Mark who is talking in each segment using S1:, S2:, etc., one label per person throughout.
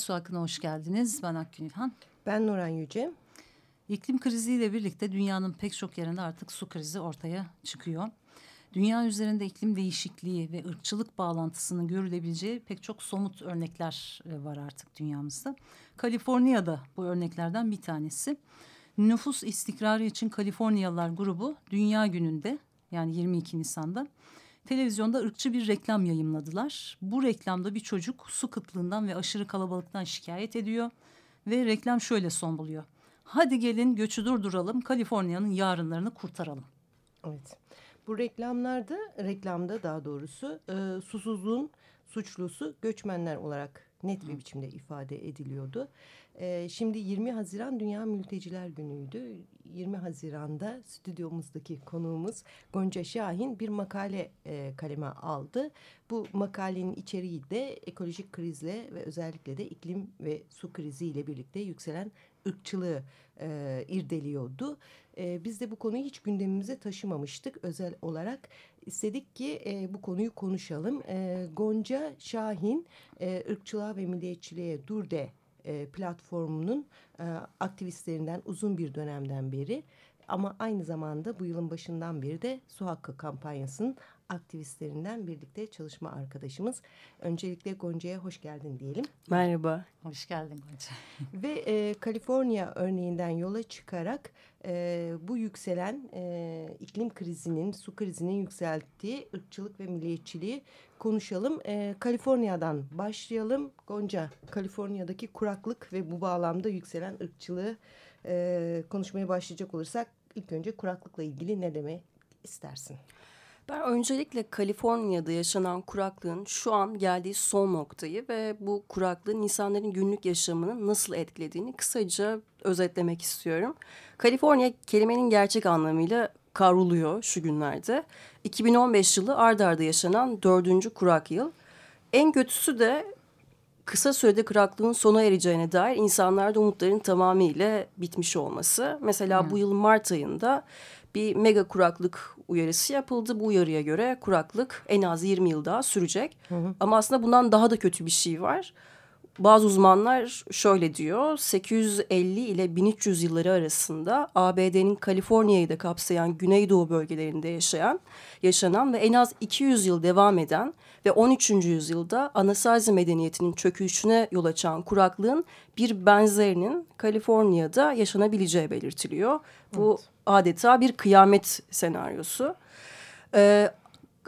S1: Su Hakkı'na hoş geldiniz. Ben Akgün İlhan.
S2: Ben Nuran Yüce.
S1: İklim kriziyle birlikte dünyanın pek çok yerinde artık su krizi ortaya çıkıyor. Dünya üzerinde iklim değişikliği ve ırkçılık bağlantısının görülebileceği pek çok somut örnekler e, var artık dünyamızda. Kaliforniya'da bu örneklerden bir tanesi. Nüfus istikrarı için Kaliforniyalılar grubu Dünya Günü'nde yani 22 Nisan'da televizyonda ırkçı bir reklam yayımladılar. Bu reklamda bir çocuk su kıtlığından ve aşırı kalabalıktan şikayet ediyor ve reklam şöyle son buluyor. Hadi gelin göçü durduralım, Kaliforniya'nın yarınlarını kurtaralım.
S2: Evet. Bu reklamlarda, reklamda daha doğrusu e, susuzluğun suçlusu göçmenler olarak net bir biçimde ifade ediliyordu. E, şimdi 20 Haziran Dünya Mülteciler Günü'ydü. 20 Haziran'da stüdyomuzdaki konuğumuz Gonca Şahin bir makale e, kaleme aldı. Bu makalenin içeriği de ekolojik krizle ve özellikle de iklim ve su kriziyle birlikte yükselen ırkçılığı e, irdeliyordu. E, biz de bu konuyu hiç gündemimize taşımamıştık özel olarak. istedik ki e, bu konuyu konuşalım. E, Gonca Şahin e, ırkçılığa ve milliyetçiliğe dur de e, platformunun e, aktivistlerinden uzun bir dönemden beri ama aynı zamanda bu yılın başından beri de Su Hakkı kampanyasının aktivistlerinden birlikte çalışma arkadaşımız. Öncelikle Gonca'ya hoş geldin diyelim.
S3: Merhaba.
S1: Hoş geldin Gonca.
S2: Ve e, Kaliforniya örneğinden yola çıkarak e, bu yükselen e, iklim krizinin, su krizinin yükselttiği ırkçılık ve milliyetçiliği konuşalım. E, Kaliforniya'dan başlayalım. Gonca, Kaliforniya'daki kuraklık ve bu bağlamda yükselen ırkçılığı e, konuşmaya başlayacak olursak ilk önce kuraklıkla ilgili ne demek istersin?
S3: Ben öncelikle Kaliforniya'da yaşanan kuraklığın şu an geldiği son noktayı ve bu kuraklığın insanların günlük yaşamını nasıl etkilediğini kısaca özetlemek istiyorum. Kaliforniya kelimenin gerçek anlamıyla kavruluyor şu günlerde. 2015 yılı ard arda yaşanan dördüncü kurak yıl. En kötüsü de kısa sürede kuraklığın sona ereceğine dair insanlarda umutların tamamıyla bitmiş olması. Mesela hmm. bu yıl Mart ayında bir mega kuraklık uyarısı yapıldı. Bu uyarıya göre kuraklık en az 20 yıl daha sürecek. Hı hı. Ama aslında bundan daha da kötü bir şey var. Bazı uzmanlar şöyle diyor, 850 ile 1300 yılları arasında ABD'nin Kaliforniya'yı da kapsayan Güneydoğu bölgelerinde yaşayan, yaşanan ve en az 200 yıl devam eden ve 13. yüzyılda Anasazi medeniyetinin çöküşüne yol açan kuraklığın bir benzerinin Kaliforniya'da yaşanabileceği belirtiliyor. Bu evet. adeta bir kıyamet senaryosu. Ee,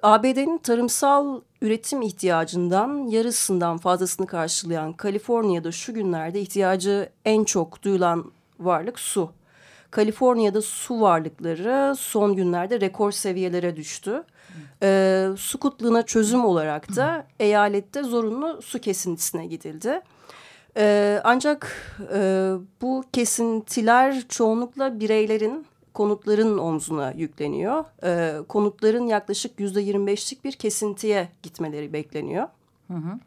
S3: ABD'nin tarımsal üretim ihtiyacından yarısından fazlasını karşılayan Kaliforniya'da şu günlerde ihtiyacı en çok duyulan varlık su. Kaliforniya'da su varlıkları son günlerde rekor seviyelere düştü. Ee, su kıtlığına çözüm olarak da eyalette zorunlu su kesintisine gidildi. Ee, ancak e, bu kesintiler çoğunlukla bireylerin konutların omzuna yükleniyor. E, konutların yaklaşık yüzde yirmi beşlik bir kesintiye gitmeleri bekleniyor. Hı hı.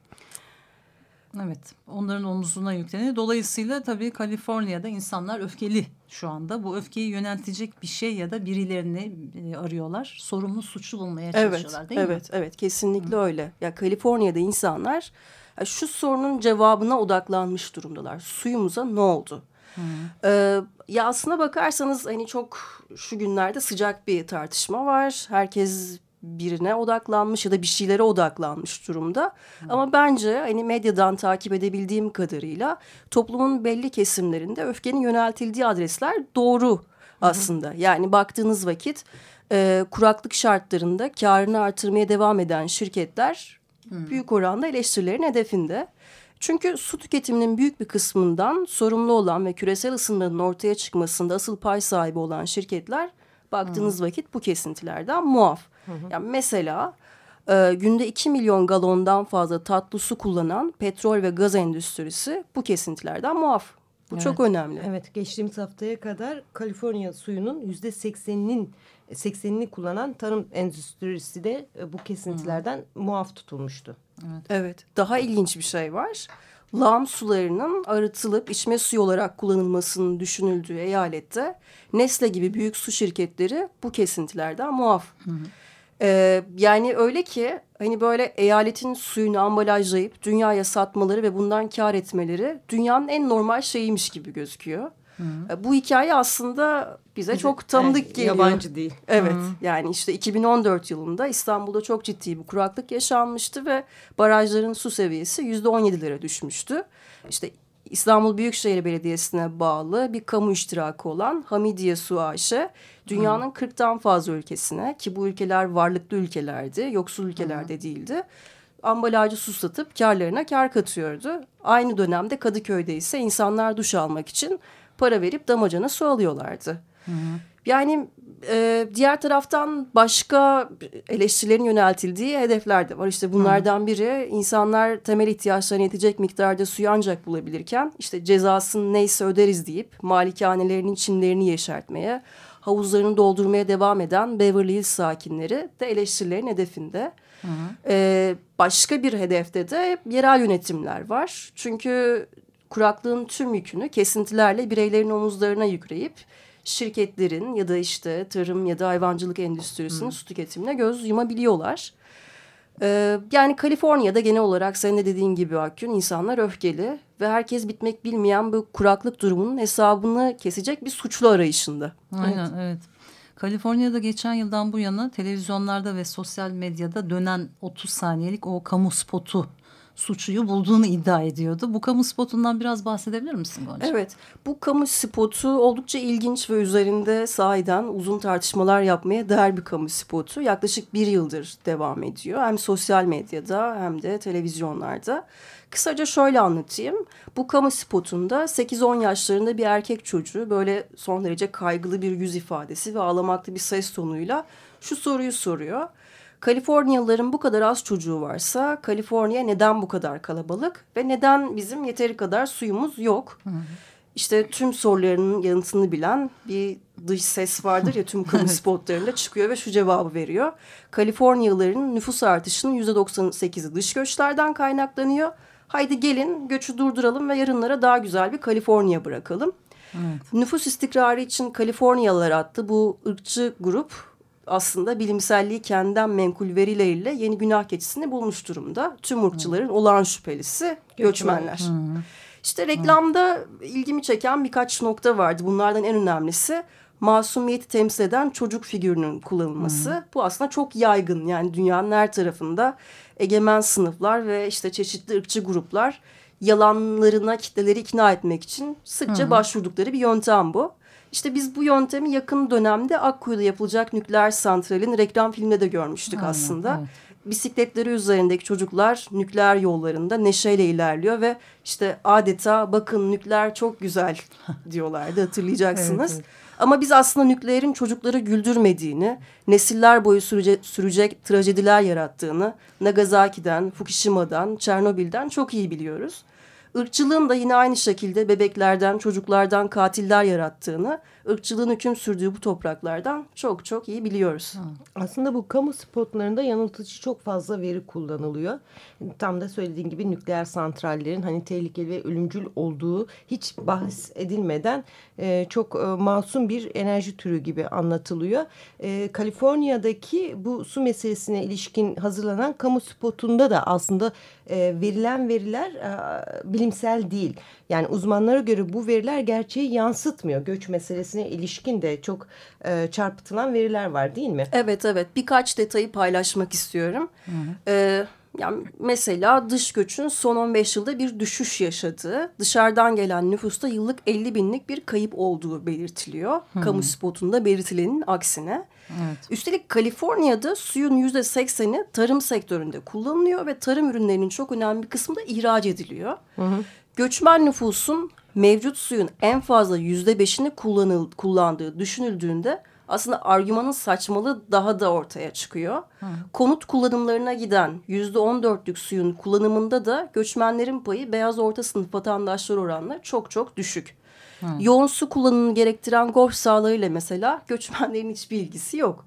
S1: Evet, onların omzuna yükleniyor. Dolayısıyla tabii Kaliforniya'da insanlar öfkeli şu anda. Bu öfkeyi yöneltecek bir şey ya da birilerini e, arıyorlar. Sorumlu suçlu bulmaya çalışıyorlar
S3: evet,
S1: değil
S3: evet,
S1: mi?
S3: Evet, evet. Kesinlikle Hı. öyle. Ya Kaliforniya'da insanlar şu sorunun cevabına odaklanmış durumdalar. Suyumuza ne oldu? Ee, ya aslına bakarsanız hani çok şu günlerde sıcak bir tartışma var. Herkes birine odaklanmış ya da bir şeylere odaklanmış durumda. Hı. Ama bence hani medyadan takip edebildiğim kadarıyla toplumun belli kesimlerinde öfkenin yöneltildiği adresler doğru aslında. Hı. Yani baktığınız vakit e, kuraklık şartlarında karını artırmaya devam eden şirketler Hı. büyük oranda eleştirilerin hedefinde. Çünkü su tüketiminin büyük bir kısmından sorumlu olan ve küresel ısınmanın ortaya çıkmasında asıl pay sahibi olan şirketler baktığınız hı. vakit bu kesintilerden muaf. Hı. Yani mesela e, günde 2 milyon galondan fazla tatlı su kullanan petrol ve gaz endüstrisi bu kesintilerden muaf. Bu evet. çok önemli.
S2: Evet geçtiğimiz haftaya kadar Kaliforniya suyunun yüzde sekseninin seksenini kullanan tarım endüstrisi de e, bu kesintilerden hmm. muaf tutulmuştu.
S3: Evet. evet daha ilginç bir şey var. Lağım sularının arıtılıp içme suyu olarak kullanılmasının düşünüldüğü eyalette Nestle gibi büyük su şirketleri bu kesintilerden muaf. Hı Ee, yani öyle ki hani böyle eyaletin suyunu ambalajlayıp dünyaya satmaları ve bundan kar etmeleri dünyanın en normal şeyiymiş gibi gözüküyor. Hı -hı. Bu hikaye aslında bize Bizi, çok tanıdık evet, geliyor.
S2: Yabancı değil.
S3: Evet Hı -hı. yani işte 2014 yılında İstanbul'da çok ciddi bir kuraklık yaşanmıştı ve barajların su seviyesi yüzde 17'lere düşmüştü. İşte İstanbul Büyükşehir Belediyesi'ne bağlı bir kamu iştirakı olan Hamidiye Su AŞ dünyanın Hı. 40'tan fazla ülkesine ki bu ülkeler varlıklı ülkelerdi, yoksul ülkelerde Hı. değildi. Ambalajı su satıp karlarına kar katıyordu. Aynı dönemde Kadıköy'de ise insanlar duş almak için para verip damacana su alıyorlardı. Hı. Yani e, diğer taraftan başka eleştirilerin yöneltildiği hedefler de var. İşte bunlardan biri insanlar temel ihtiyaçlarına yetecek miktarda suyu ancak bulabilirken işte cezasını neyse öderiz deyip malikanelerinin çimlerini yeşertmeye, havuzlarını doldurmaya devam eden Beverly Hills sakinleri de eleştirilerin hedefinde. Hı Ee, başka bir hedefte de yerel yönetimler var. Çünkü kuraklığın tüm yükünü kesintilerle bireylerin omuzlarına yükleyip şirketlerin ya da işte tarım ya da hayvancılık endüstrisinin su tüketimine göz yumabiliyorlar. Ee, yani Kaliforniya'da genel olarak senin de dediğin gibi Akgün insanlar öfkeli ve herkes bitmek bilmeyen bu kuraklık durumunun hesabını kesecek bir suçlu arayışında.
S1: Aynen evet. evet. Kaliforniya'da geçen yıldan bu yana televizyonlarda ve sosyal medyada dönen 30 saniyelik o kamu spotu suçluyu bulduğunu iddia ediyordu. Bu kamu spotundan biraz bahsedebilir misin Gonca?
S3: Evet, bu kamu spotu oldukça ilginç ve üzerinde sahiden uzun tartışmalar yapmaya değer bir kamu spotu. Yaklaşık bir yıldır devam ediyor. Hem sosyal medyada hem de televizyonlarda. Kısaca şöyle anlatayım. Bu kamu spotunda 8-10 yaşlarında bir erkek çocuğu böyle son derece kaygılı bir yüz ifadesi ve ağlamaklı bir ses tonuyla şu soruyu soruyor. Kaliforniyalıların bu kadar az çocuğu varsa Kaliforniya neden bu kadar kalabalık ve neden bizim yeteri kadar suyumuz yok? Hı. İşte tüm sorularının yanıtını bilen bir dış ses vardır ya tüm kamu spotlarında çıkıyor ve şu cevabı veriyor. Kaliforniyalıların nüfus artışının yüzde 98'i dış göçlerden kaynaklanıyor. Haydi gelin göçü durduralım ve yarınlara daha güzel bir Kaliforniya bırakalım. Evet. Nüfus istikrarı için Kaliforniyalılar attı bu ırkçı grup aslında bilimselliği kendinden menkul verileriyle yeni günah keçisini bulmuş durumda. Tüm ırkçıların olağan şüphelisi göçmenler. Hı. İşte reklamda Hı. ilgimi çeken birkaç nokta vardı. Bunlardan en önemlisi masumiyeti temsil eden çocuk figürünün kullanılması. Hı. Bu aslında çok yaygın yani dünyanın her tarafında egemen sınıflar ve işte çeşitli ırkçı gruplar yalanlarına kitleleri ikna etmek için sıkça Hı. başvurdukları bir yöntem bu. İşte biz bu yöntemi yakın dönemde Akkuyu'da yapılacak nükleer santralin reklam filminde de görmüştük Aynen, aslında. Evet. Bisikletleri üzerindeki çocuklar nükleer yollarında neşeyle ilerliyor ve işte adeta bakın nükleer çok güzel diyorlardı hatırlayacaksınız. evet, evet. Ama biz aslında nükleerin çocukları güldürmediğini, nesiller boyu sürecek, sürecek trajediler yarattığını Nagasaki'den, Fukushima'dan, Çernobil'den çok iyi biliyoruz ırkçılığın da yine aynı şekilde bebeklerden, çocuklardan katiller yarattığını, ırkçılığın hüküm sürdüğü bu topraklardan çok çok iyi biliyoruz.
S2: Aslında bu kamu spotlarında yanıltıcı çok fazla veri kullanılıyor. Tam da söylediğin gibi nükleer santrallerin hani tehlikeli ve ölümcül olduğu hiç bahs edilmeden e, çok e, masum bir enerji türü gibi anlatılıyor. E, Kaliforniya'daki bu su meselesine ilişkin hazırlanan kamu spotunda da aslında e, verilen veriler e, bilimsel değil. Yani uzmanlara göre bu veriler gerçeği yansıtmıyor. Göç meselesine ilişkin de çok e, çarpıtılan veriler var değil mi?
S3: Evet evet birkaç detayı paylaşmak istiyorum. Hı hı. Ee, yani mesela dış göçün son 15 yılda bir düşüş yaşadığı, dışarıdan gelen nüfusta yıllık 50 binlik bir kayıp olduğu belirtiliyor. Hmm. Kamu spotunda belirtilenin aksine. Evet. Üstelik Kaliforniya'da suyun yüzde sekseni tarım sektöründe kullanılıyor ve tarım ürünlerinin çok önemli bir kısmı da ihraç ediliyor. Hı Göçmen nüfusun mevcut suyun en fazla yüzde beşini kullanıldığı düşünüldüğünde aslında argümanın saçmalığı daha da ortaya çıkıyor. Hı. Konut kullanımlarına giden yüzde on dörtlük suyun kullanımında da göçmenlerin payı beyaz orta sınıf vatandaşlar oranla çok çok düşük. Hı. Yoğun su kullanımını gerektiren golf sahalarıyla mesela göçmenlerin hiçbir ilgisi yok.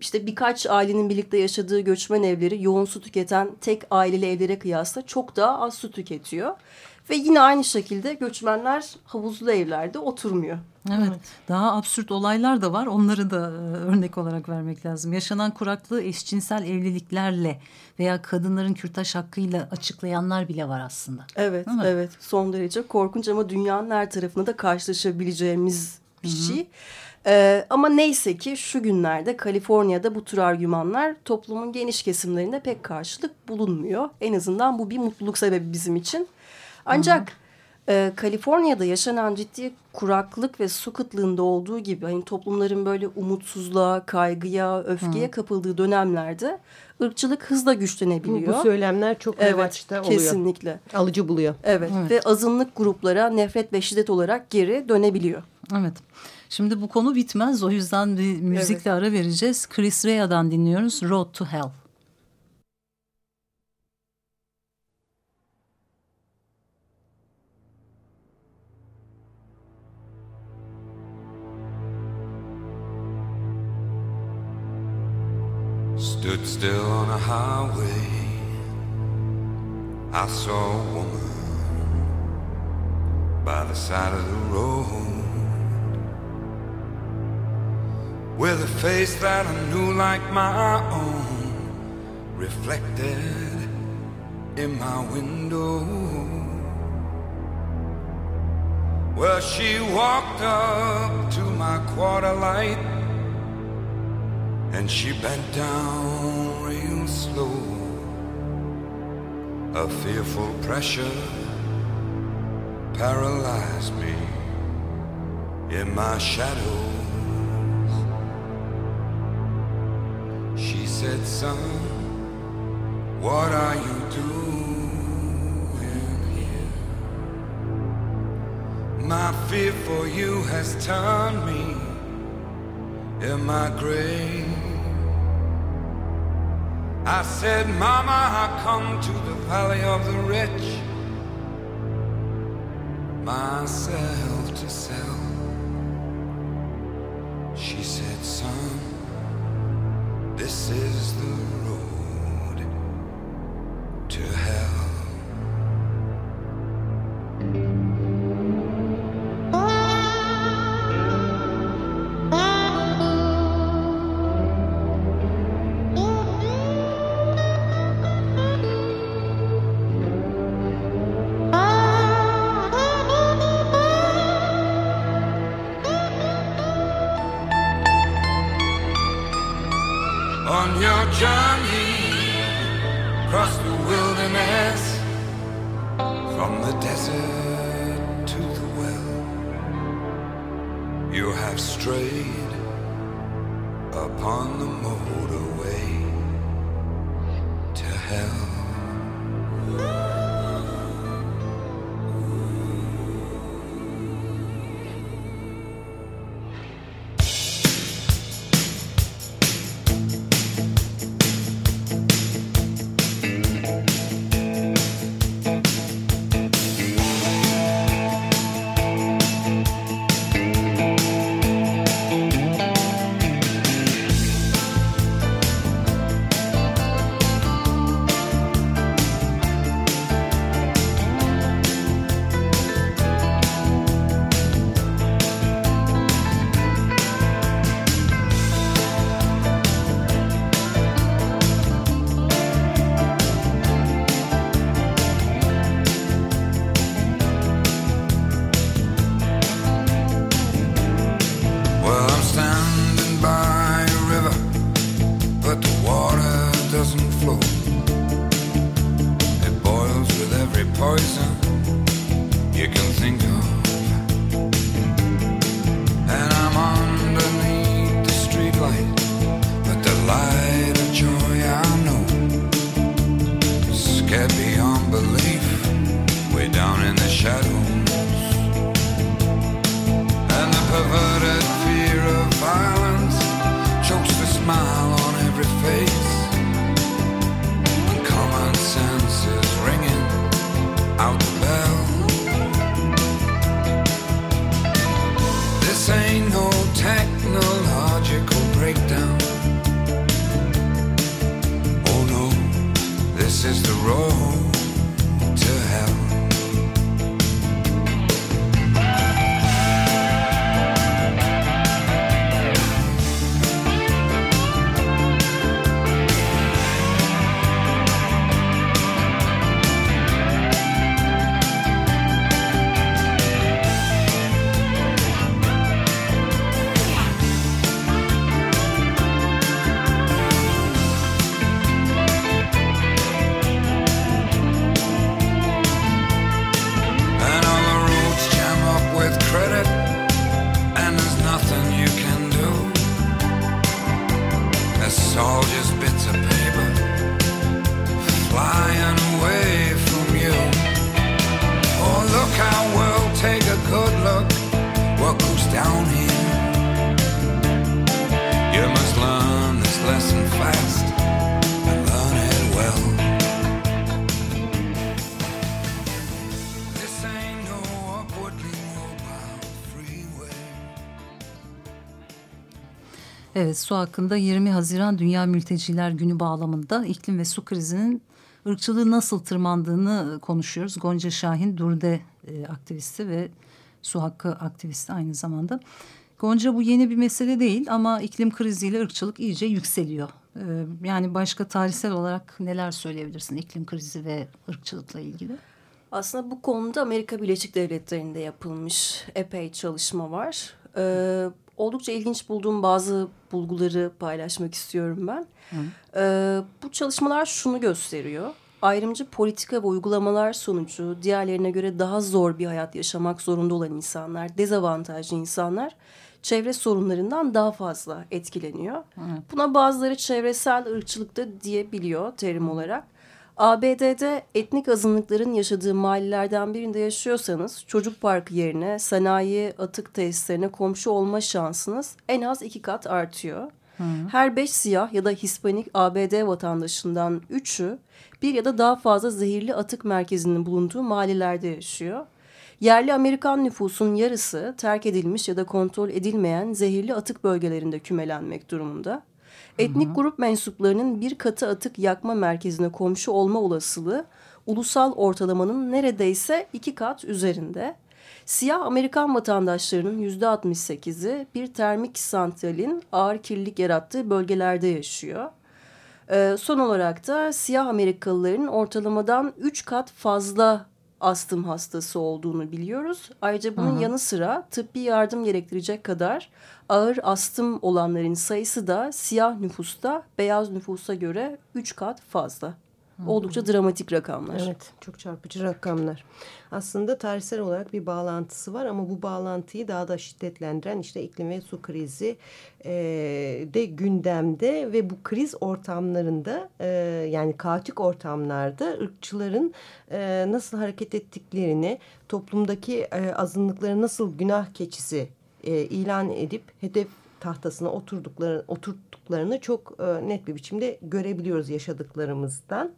S3: İşte birkaç ailenin birlikte yaşadığı göçmen evleri yoğun su tüketen tek aileli evlere kıyasla çok daha az su tüketiyor. Ve yine aynı şekilde göçmenler havuzlu evlerde oturmuyor.
S4: Evet, evet. Daha absürt olaylar da var. Onları da e, örnek olarak vermek lazım. Yaşanan kuraklığı eşcinsel evliliklerle veya kadınların kürtaj hakkıyla açıklayanlar bile var aslında.
S3: Evet, evet. Son derece korkunç ama dünyanın her tarafında da karşılaşabileceğimiz bir Hı -hı. şey. Ee, ama neyse ki şu günlerde Kaliforniya'da bu tür argümanlar toplumun geniş kesimlerinde pek karşılık bulunmuyor. En azından bu bir mutluluk sebebi bizim için. Ancak e, Kaliforniya'da yaşanan ciddi kuraklık ve su kıtlığında olduğu gibi hani toplumların böyle umutsuzluğa, kaygıya, öfkeye Hı. kapıldığı dönemlerde ırkçılık hızla güçlenebiliyor.
S2: Bu, bu söylemler çok
S3: evet,
S2: revaçta
S3: oluyor. Kesinlikle.
S2: Alıcı buluyor.
S3: Evet. evet ve azınlık gruplara nefret ve şiddet olarak geri dönebiliyor.
S4: Evet. Şimdi bu konu bitmez o yüzden bir müzikle evet. ara vereceğiz. Chris Rea'dan dinliyoruz Road to Hell. Stood still on a highway. I saw a woman by the side of the road with a face that I knew like my own reflected in my window. Well, she walked up to my quarter light and she bent down real slow. A fearful pressure paralyzed me in my shadows. She said, Son, what are you doing here? My fear for you has turned me in my grave. I said, Mama, I come to the valley of the rich, myself to sell. She said, Son, this is the
S5: From the desert to the well, you have strayed upon the motorway to
S1: hell. Su hakkında 20 Haziran Dünya Mülteciler Günü bağlamında iklim ve su krizinin ırkçılığı nasıl tırmandığını konuşuyoruz. Gonca Şahin Durde e, aktivisti ve su hakkı aktivisti aynı zamanda. Gonca bu yeni bir mesele değil ama iklim kriziyle ırkçılık iyice yükseliyor. E, yani başka tarihsel olarak neler söyleyebilirsin iklim krizi ve ırkçılıkla ilgili?
S3: Aslında bu konuda Amerika Birleşik Devletleri'nde yapılmış epey çalışma var. Ee, oldukça ilginç bulduğum bazı bulguları paylaşmak istiyorum ben. Ee, bu çalışmalar şunu gösteriyor. Ayrımcı politika ve uygulamalar sonucu diğerlerine göre daha zor bir hayat yaşamak zorunda olan insanlar, dezavantajlı insanlar çevre sorunlarından daha fazla etkileniyor. Buna bazıları çevresel ırkçılık da diyebiliyor terim olarak. ABD'de etnik azınlıkların yaşadığı mahallelerden birinde yaşıyorsanız çocuk parkı yerine sanayi atık tesislerine komşu olma şansınız en az iki kat artıyor. Her beş siyah ya da Hispanik ABD vatandaşından üçü bir ya da daha fazla zehirli atık merkezinin bulunduğu mahallelerde yaşıyor. Yerli Amerikan nüfusun yarısı terk edilmiş ya da kontrol edilmeyen zehirli atık bölgelerinde kümelenmek durumunda. Etnik grup mensuplarının bir katı atık yakma merkezine komşu olma olasılığı ulusal ortalamanın neredeyse iki kat üzerinde. Siyah Amerikan vatandaşlarının yüzde 68'i bir termik santralin ağır kirlilik yarattığı bölgelerde yaşıyor. Ee, son olarak da siyah Amerikalıların ortalamadan 3 kat fazla astım hastası olduğunu biliyoruz. Ayrıca bunun yanı sıra tıbbi yardım gerektirecek kadar ağır astım olanların sayısı da siyah nüfusta beyaz nüfusa göre 3 kat fazla. Oldukça dramatik rakamlar.
S2: Evet, çok çarpıcı rakamlar. Aslında tarihsel olarak bir bağlantısı var ama bu bağlantıyı daha da şiddetlendiren işte iklim ve su krizi e, de gündemde ve bu kriz ortamlarında e, yani kaotik ortamlarda ırkçıların e, nasıl hareket ettiklerini, toplumdaki e, azınlıkları nasıl günah keçisi e, ilan edip hedef tahtasına oturdukları, oturttuklarını çok e, net bir biçimde görebiliyoruz yaşadıklarımızdan.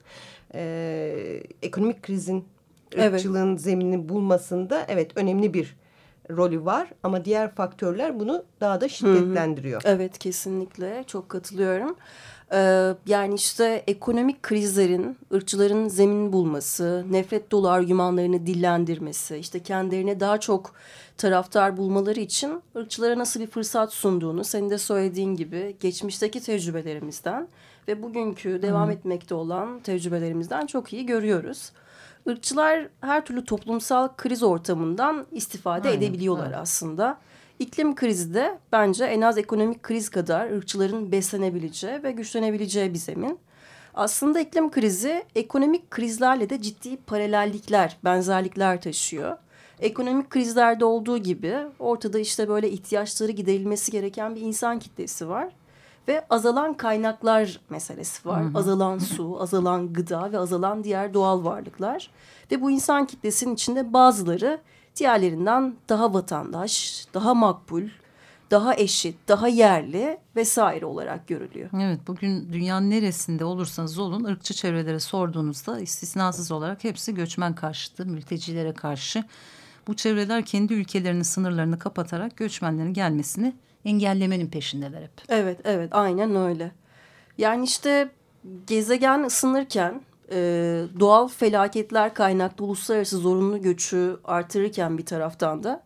S2: E, ekonomik krizin
S3: Evet.
S2: ırkçılığın zeminini bulmasında evet önemli bir rolü var ama diğer faktörler bunu daha da şiddetlendiriyor.
S3: Evet kesinlikle çok katılıyorum. Ee, yani işte ekonomik krizlerin, ırkçıların zemin bulması, nefret dolu argümanlarını dillendirmesi, işte kendilerine daha çok taraftar bulmaları için ırkçılara nasıl bir fırsat sunduğunu senin de söylediğin gibi geçmişteki tecrübelerimizden ve bugünkü devam etmekte olan tecrübelerimizden çok iyi görüyoruz. Irkçılar her türlü toplumsal kriz ortamından istifade
S1: Aynen,
S3: edebiliyorlar aslında. İklim krizi de bence en az ekonomik kriz kadar ırkçıların beslenebileceği ve güçlenebileceği bir zemin. Aslında iklim krizi ekonomik krizlerle de ciddi paralellikler, benzerlikler taşıyor. Ekonomik krizlerde olduğu gibi ortada işte böyle ihtiyaçları giderilmesi gereken bir insan kitlesi var. Ve azalan kaynaklar meselesi var. Azalan su, azalan gıda ve azalan diğer doğal varlıklar. Ve bu insan kitlesinin içinde bazıları diğerlerinden daha vatandaş, daha makbul, daha eşit, daha yerli vesaire olarak görülüyor.
S1: Evet bugün dünyanın neresinde olursanız olun ırkçı çevrelere sorduğunuzda istisnasız olarak hepsi göçmen karşıtı, mültecilere karşı. Bu çevreler kendi ülkelerinin sınırlarını kapatarak göçmenlerin gelmesini engellemenin peşindeler hep.
S3: Evet, evet aynen öyle. Yani işte gezegen ısınırken e, doğal felaketler kaynaklı uluslararası zorunlu göçü artırırken bir taraftan da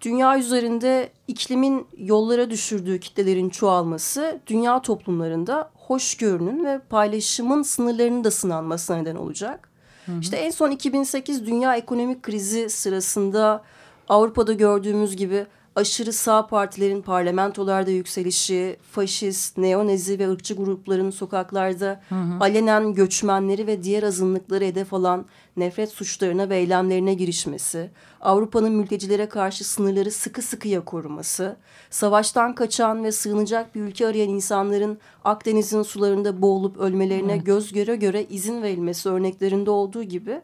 S3: dünya üzerinde iklimin yollara düşürdüğü kitlelerin çoğalması dünya toplumlarında hoşgörünün ve paylaşımın sınırlarının da sınanmasına neden olacak. Hı hı. İşte en son 2008 dünya ekonomik krizi sırasında Avrupa'da gördüğümüz gibi aşırı sağ partilerin parlamentolarda yükselişi, faşist, neonezi ve ırkçı grupların sokaklarda hı hı. alenen göçmenleri ve diğer azınlıkları hedef alan nefret suçlarına ve eylemlerine girişmesi, Avrupa'nın mültecilere karşı sınırları sıkı sıkıya koruması, savaştan kaçan ve sığınacak bir ülke arayan insanların Akdeniz'in sularında boğulup ölmelerine evet. göz göre göre izin verilmesi örneklerinde olduğu gibi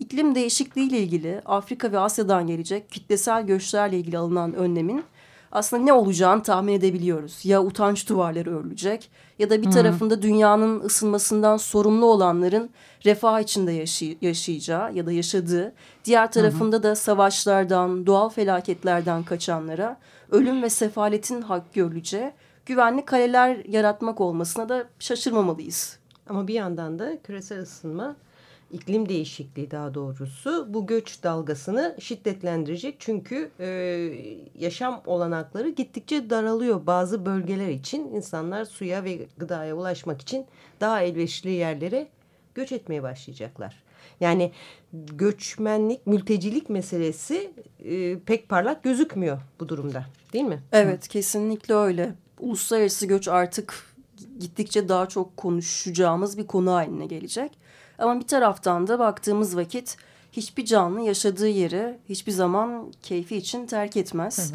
S3: İklim değişikliği ile ilgili Afrika ve Asya'dan gelecek kitlesel göçlerle ilgili alınan önlemin aslında ne olacağını tahmin edebiliyoruz. Ya utanç duvarları örülecek ya da bir tarafında dünyanın ısınmasından sorumlu olanların refah içinde yaşay yaşayacağı ya da yaşadığı, diğer tarafında -hı. da savaşlardan, doğal felaketlerden kaçanlara ölüm ve sefaletin hak görüleceği güvenli kaleler yaratmak olmasına da şaşırmamalıyız.
S2: Ama bir yandan da küresel ısınma iklim değişikliği daha doğrusu bu göç dalgasını şiddetlendirecek. Çünkü e, yaşam olanakları gittikçe daralıyor bazı bölgeler için. insanlar suya ve gıdaya ulaşmak için daha elverişli yerlere göç etmeye başlayacaklar. Yani göçmenlik, mültecilik meselesi e, pek parlak gözükmüyor bu durumda değil mi?
S3: Evet kesinlikle öyle. Uluslararası göç artık gittikçe daha çok konuşacağımız bir konu haline gelecek. Ama bir taraftan da baktığımız vakit hiçbir canlı yaşadığı yeri hiçbir zaman keyfi için terk etmez.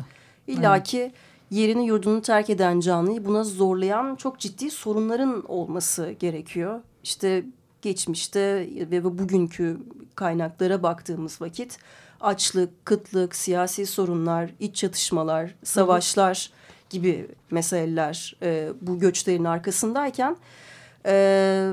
S3: İlla ki yerini yurdunu terk eden canlıyı buna zorlayan çok ciddi sorunların olması gerekiyor. İşte geçmişte ve bugünkü kaynaklara baktığımız vakit açlık, kıtlık, siyasi sorunlar, iç çatışmalar, savaşlar gibi meseleler e, bu göçlerin arkasındayken e,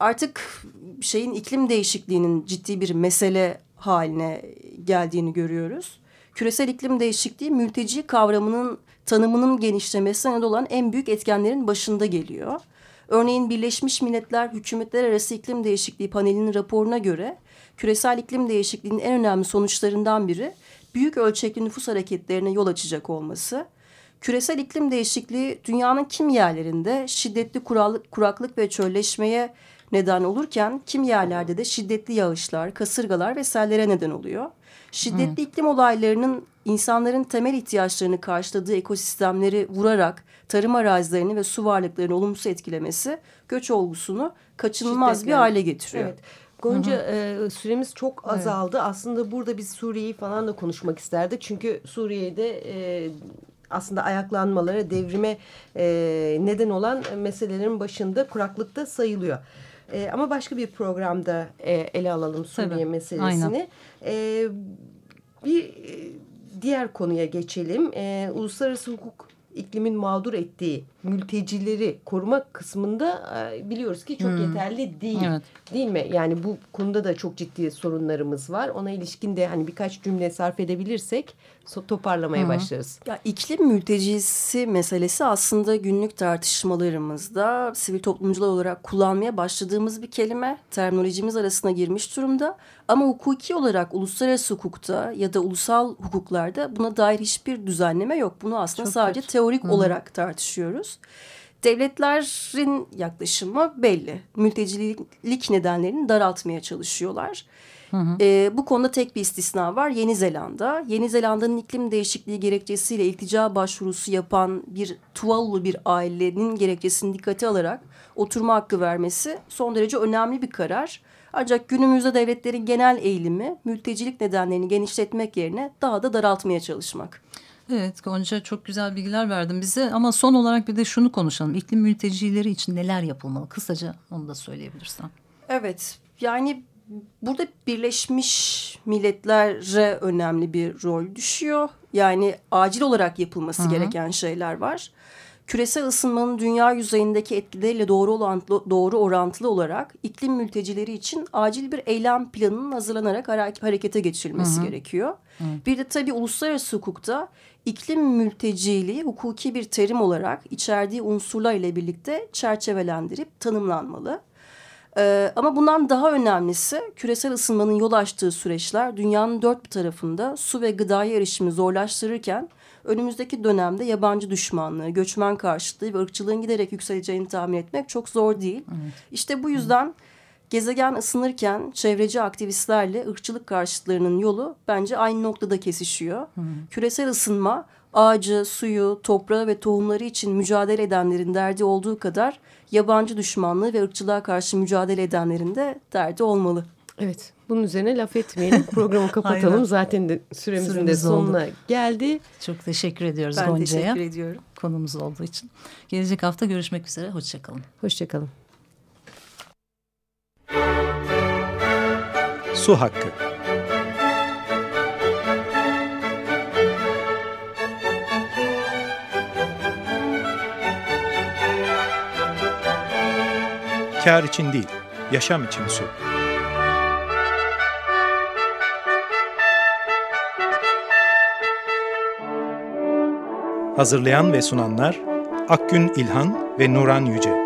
S3: artık şeyin iklim değişikliğinin ciddi bir mesele haline geldiğini görüyoruz. Küresel iklim değişikliği mülteci kavramının tanımının genişlemesine olan en büyük etkenlerin başında geliyor. Örneğin Birleşmiş Milletler Hükümetler Arası İklim Değişikliği panelinin raporuna göre küresel iklim değişikliğinin en önemli sonuçlarından biri büyük ölçekli nüfus hareketlerine yol açacak olması. Küresel iklim değişikliği dünyanın kim yerlerinde şiddetli kuraklık ve çölleşmeye neden olurken kim yerlerde de şiddetli yağışlar, kasırgalar ve sellere neden oluyor. Şiddetli hmm. iklim olaylarının insanların temel ihtiyaçlarını karşıladığı ekosistemleri vurarak tarım arazilerini ve su varlıklarını olumsuz etkilemesi göç olgusunu kaçınılmaz Şiddetli. bir hale getiriyor. Evet.
S2: Gonca hı hı. E, süremiz çok azaldı. Evet. Aslında burada biz Suriye'yi falan da konuşmak isterdik. Çünkü Suriye'de e, aslında ayaklanmalara, devrime e, neden olan meselelerin başında kuraklıkta sayılıyor. E, ama başka bir programda e, ele alalım Suriye Tabii, meselesini. E, bir diğer konuya geçelim. E, uluslararası hukuk iklimin mağdur ettiği mültecileri korumak kısmında e, biliyoruz ki çok hmm. yeterli değil. Evet. Değil mi? Yani bu konuda da çok ciddi sorunlarımız var. Ona ilişkin de hani birkaç cümle sarf edebilirsek toparlamaya hmm. başlarız.
S3: Ya iklim mültecisi meselesi aslında günlük tartışmalarımızda sivil toplumcular olarak kullanmaya başladığımız bir kelime. Terminolojimiz arasına girmiş durumda. Ama hukuki olarak uluslararası hukukta ya da ulusal hukuklarda buna dair hiçbir düzenleme yok. Bunu aslında çok sadece. Teorik hmm. olarak tartışıyoruz. Devletlerin yaklaşımı belli. Mültecilik nedenlerini daraltmaya çalışıyorlar. Hı hı. E, bu konuda tek bir istisna var Yeni Zelanda. Yeni Zelanda'nın iklim değişikliği gerekçesiyle iltica başvurusu yapan bir Tuvalu bir ailenin gerekçesini dikkate alarak oturma hakkı vermesi son derece önemli bir karar. Ancak günümüzde devletlerin genel eğilimi mültecilik nedenlerini genişletmek yerine daha da daraltmaya çalışmak.
S1: Evet Gonca çok güzel bilgiler verdin bize ama son olarak bir de şunu konuşalım. İklim mültecileri için neler yapılmalı? Kısaca onu da söyleyebilirsen.
S3: Evet yani burada Birleşmiş milletlere önemli bir rol düşüyor. Yani acil olarak yapılması Hı -hı. gereken şeyler var. Küresel ısınmanın dünya yüzeyindeki etkileriyle doğru, orantılı, doğru orantılı olarak iklim mültecileri için acil bir eylem planının hazırlanarak harekete geçirilmesi Hı -hı. gerekiyor. Hı. Bir de tabii uluslararası hukukta iklim mülteciliği hukuki bir terim olarak içerdiği unsurlar ile birlikte çerçevelendirip tanımlanmalı. Ee, ama bundan daha önemlisi küresel ısınmanın yol açtığı süreçler dünyanın dört bir tarafında su ve gıdaya erişimi zorlaştırırken önümüzdeki dönemde yabancı düşmanlığı, göçmen karşıtlığı ve ırkçılığın giderek yükseleceğini tahmin etmek çok zor değil. Evet. İşte bu yüzden evet. gezegen ısınırken çevreci aktivistlerle ırkçılık karşıtlarının yolu bence aynı noktada kesişiyor. Evet. Küresel ısınma ağacı, suyu, toprağı ve tohumları için mücadele edenlerin derdi olduğu kadar yabancı düşmanlığı ve ırkçılığa karşı mücadele edenlerin de derdi olmalı.
S2: Evet. Bunun üzerine laf etmeyelim. Programı kapatalım. Zaten de süremizin Süremiz de sonuna oldu. geldi.
S1: Çok teşekkür ediyoruz ben Gonca'ya. Ben teşekkür ediyorum. Konumuz olduğu için. Gelecek hafta görüşmek üzere. Hoşçakalın.
S2: Hoşçakalın.
S6: Su Hakkı Kar için değil, yaşam için su. Hazırlayan ve sunanlar Akgün İlhan ve Nuran Yüce.